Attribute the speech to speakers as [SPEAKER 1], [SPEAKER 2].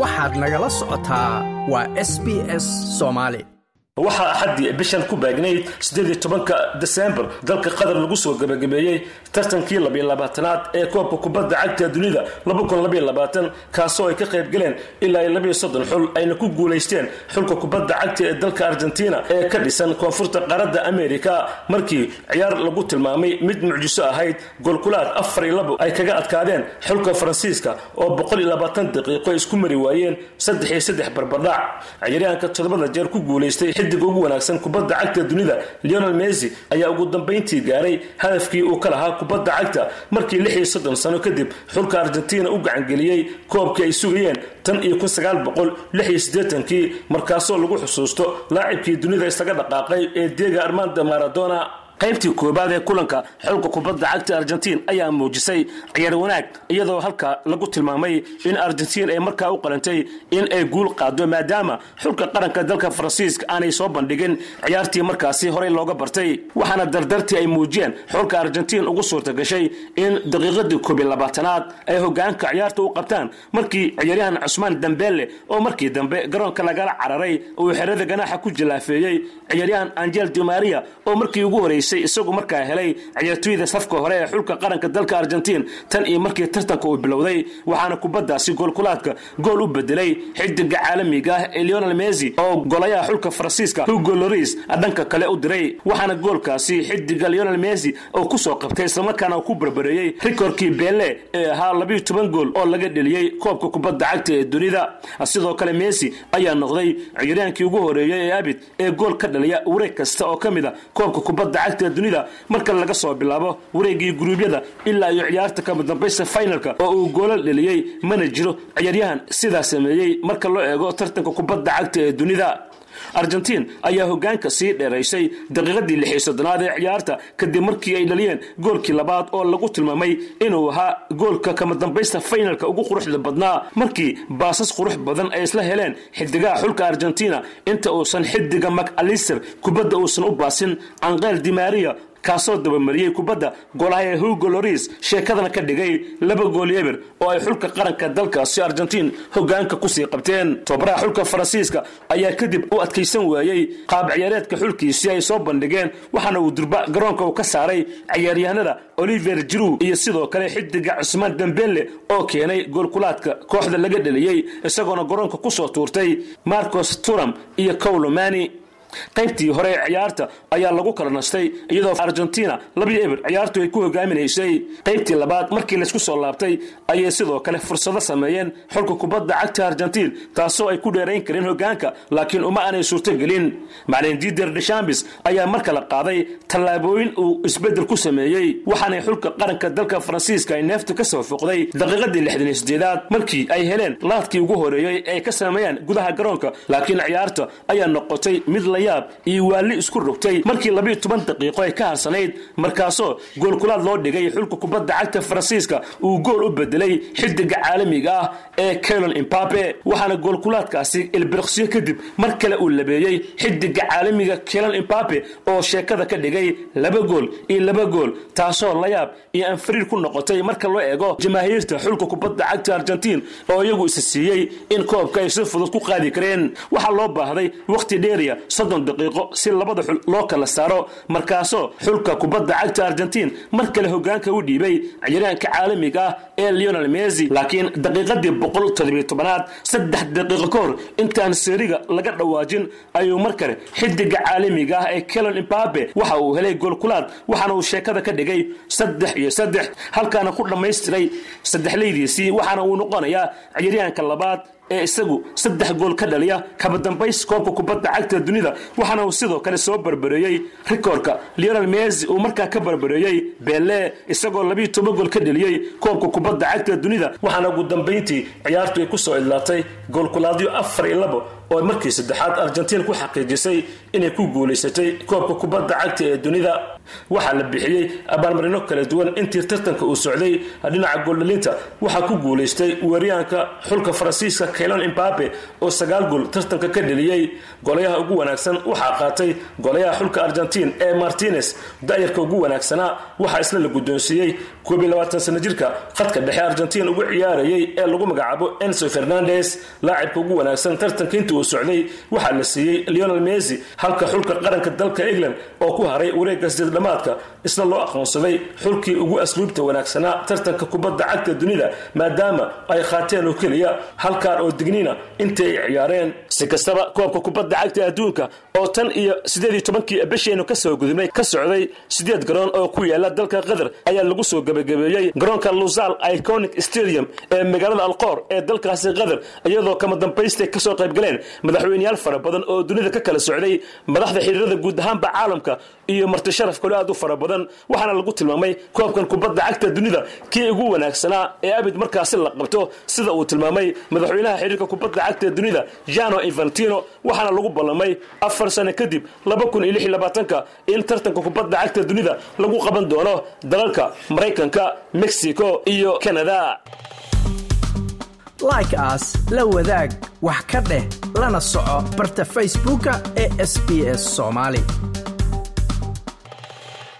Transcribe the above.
[SPEAKER 1] waxaad nagala socotaa. Waa s b s soomaali
[SPEAKER 2] waxaa axaddii bishan ku baagnayd siddeed tobanka desembar dalka qatar lagu soo gebagabeeyey tartankii labaylabaatanaad ee koobka kubadda cagta dunida kaasoo ay ka qayb galeen ilaa iyo labiyo soddon xul ayna ku guulaysteen xulka kubadda cagta ee dalka argentina ee ka dhisan koonfurta qaaradda amerika markii ciyaar lagu tilmaamay mid mucjiso ahayd golkulaad afar iyo labo ay kaga adkaadeen xulka faransiiska oo boqol iyo labaatan daqiiqo isku mari waayeen saddex iyo saddex barbardhac ciyaaryahanka toddobada jeer ku guulaystay xidiga ugu wanaagsan kubadda cagta dunida. Leonel messi ayaa ugu dambayntii gaaray hadafkii uu ka lahaa kubadda cagta markii lix iyo soddon sano kadib. Xulka argentina u gacangeliyey koobkii ay sugayeen tan iyo kun sagaal boqol lix iyo siddeetankii markaasoo lagu xusuusto laacibkii dunida isaga dhaqaaqay ee diego armando maradona qaybtii koobaad ee kulanka xulka kubadda cagta argentiin ayaa muujisay ciyaar wanaag iyadoo halka lagu tilmaamay in argentiin ay markaa u qalantay in ay guul qaado maadaama xulka qaranka dalka faransiiska aanay soo bandhigin ciyaartii markaasi horey looga bartay. Waxaana dardartii ay muujiyeen xulka argentiin ugu suurta gashay in daqiiqadii koobiy labaatanaad ay hogaanka ciyaarta u qabtaan markii ciyaaryahan cusmaan dambele oo markii dambe garoonka lagala cararay uu xerada ganaaxa ku jilaafeeyey ciyaaryahan angel dimaria oo markii ugu horeysay isagu markaa helay ciyaartooyda safka hore ee xulka qaranka dalka argentiin tan iyo markii tartanka uu bilowday waxaana kubaddaasi goolkulaadka gool u bedelay xidiga caalamiga ah ee leonel oo golayaha xulka faransiiska hugo loris dhanka kale u diray waxaana goolkaasi xidiga leonel messi oo ku soo qabtay islamarkaana ku barbareeyey rikorkii bele ee ahaa labiyo toban gool oo laga dheliyey koobka kubadda cagta ee dunida. Sidoo kale messi ayaa noqday ciyaaryahankii ugu horeeyey ee abid ee gool ka dhaliya wareeg kasta oo ka mid a koobka kubadda cagta dunida marka laga soo bilaabo wareegii guruubyada ilaa iyo ciyaarta kama dambaysta finalka oo uu goolal dheliyey mana jiro ciyaaryahan sidaa sameeyey marka loo eego tartanka kubadda cagta ee dunida argentiin ayaa hogaanka sii dheeraysay daqiiqadii lix iyo soddonaad ee ciyaarta kadib markii ay dhaliyeen goolkii labaad oo lagu tilmaamay inuu ahaa goolka kama dambaysta finalka ugu quruxda badnaa. Markii baasas qurux badan ay isla heleen xidigaha xulka argentina inta uusan xidiga macalister kubadda uusan u baasin anqeel dimaria kaasoo dabamariyey kubadda golaha ee hugo loris sheekadana ka dhigay laba gool eber oo ay xulka qaranka dalkaasi argentiin hogaanka ku sii qabteen. Tobaraha xulka faransiiska ayaa kadib u adkaysan waayey qaab ciyaareedka xulkiisii ay soo bandhigeen waxaana uu durba garoonka uu ka saaray ciyaaryahanada oliver jiru iyo sidoo kale xidiga cusmaan dambele oo keenay goolkulaadka kooxda laga dheliyey isagoona garoonka ku soo tuurtay marcos turam iyo cowlomani qaybtii hore ciyaarta ayaa lagu kala nastay iyadoo argentina labiyo eber ciyaartu ay ku hogaaminaysay. Qaybtii labaad markii laysku soo laabtay ayay sidoo kale fursado sameeyeen xulka kubadda cagta argentiin taasoo ay ku dheerayn kareen hogaanka laakiin uma aanay suurtogelin macalin dider deshambis ayaa mar kale qaaday tallaabooyin uu isbeddel ku sameeyey waxaanay xulka qaranka dalka faransiiska ay neefta ka soo foqday daqiiqadii lixdan iyo sideedaad markii ay heleen laadkii ugu horeeyey ay ka sameeyaan gudaha garoonka laakiin ciyaarta ayaa noqotay mid la yaab iyo waalli isku rogtay markii labiyo toban daqiiqo ay ka harsanayd markaasoo goolkulaad loo dhigay xulka kubadda cagta faransiiska uu gool u bedelay xidiga caalamiga ah ee kelon imbabe waxaana goolkulaadkaasi ilbiriqsiyo kadib mar kale uu labeeyey xidiga caalamiga kelon imbabe oo sheekada ka dhigay laba gool iyo laba gool taasoo la yaab iyo anfariir ku noqotay marka loo eego jamaahiirta xulka kubadda cagta argentiin oo iyagu isa siiyey in koobka ay si fudud ku qaadi kareen. Waxaa loo baahday wakhti dheeriya soddon daqiiqo si labada xul loo kala saaro markaasoo xulka kubadda cagta argentiin mar kale hogaanka u dhiibay ciyaaryahanka caalamiga ah ee leonel messi. Laakiin daqiiqadii boqol toddobiyo tobanaad saddex daqiiqo ka hor intaan seeriga laga dhawaajin ayuu mar kale xidiga caalamiga ah ee kelon imbabe waxa uu helay goolkulaad waxaana uu sheekada ka dhigay saddex iyo saddex halkaana ku dhammaystiray saddexleydiisii waxaana uu noqonayaa ciyaaryahanka labaad ee isagu saddex gool ka dhaliya kaba dambays koobka kubadda cagta dunida. Waxaana uu sidoo kale soo barbareeyey rikoorka. Leonel messi uu markaa ka barbareeyey bele isagoo labiyo toban gool ka dheliyey koobka kubadda cagta dunida. Waxaana ugu dambayntii ciyaartu ay ku soo idlaatay goolkulaadyo afar iyo labo oo markii saddexaad argentiin ku xaqiijisay inay ku guulaysatay koobka kubadda cagta ee dunida waxaa la bixiyey abaalmarino kala duwan intii tartanka uu socday dhinaca gooldhalinta waxaa ku guulaystay weeryaanka xulka faransiiska kaylon imbabe oo sagaal gool tartanka ka dheliyey golayaha ugu wanaagsan waxaa qaatay golayaha xulka argentiin ee martines da'yarka ugu wanaagsanaa waxaa isna la guddoonsiiyey sano jirka. Khadka dhexe argentiin ugu ciyaarayay ee lagu magacaabo enso fernandes. Laacibka ugu wanaagsan tartanka intii uu socday waxaa la siiyey leonel messi halka xulka qaranka dalka england oo ku haray wareegga sideed dhamaadka isna loo aqoonsaday xulkii ugu asluubta wanaagsanaa tartanka kubadda cagta dunida maadaama ay qaateen oo keliya halkaan oo digniina intii ay ciyaareen. Si kastaba koobka kubadda cagta adduunka oo tan iyo sideed iyo tobankii bisheenu ka soo gudubnay ka socday sideed garoon oo ku yaalla dalka qatar ayaa lagu soo gebagabeeyey garoonka luzal iconic stadium ee magaalada alqoor ee dalkaasi qatar iyadoo kama dambaystay ka soo qaybgaleen madaxweyneyaal fara badan oo dunida ka kala socday madaxda xiriirada guud ahaanba caalamka iyo marti sharaf kale aad u fara badan waxaana lagu tilmaamay koobkan kubadda cagta dunida kii ugu wanaagsanaa ee abid markaasi la qabto. Sida uu tilmaamay madaxweynaha xiriirka kubadda cagta dunida jano infantino waxaana lagu ballamay afar sano kadib in tartanka kubadda cagta dunida lagu qaban doono dalalka maraykanka mexico iyo canada.
[SPEAKER 1] Like aas la wadaag wax ka dheh lana soco barta facebooka ee sb s soomaali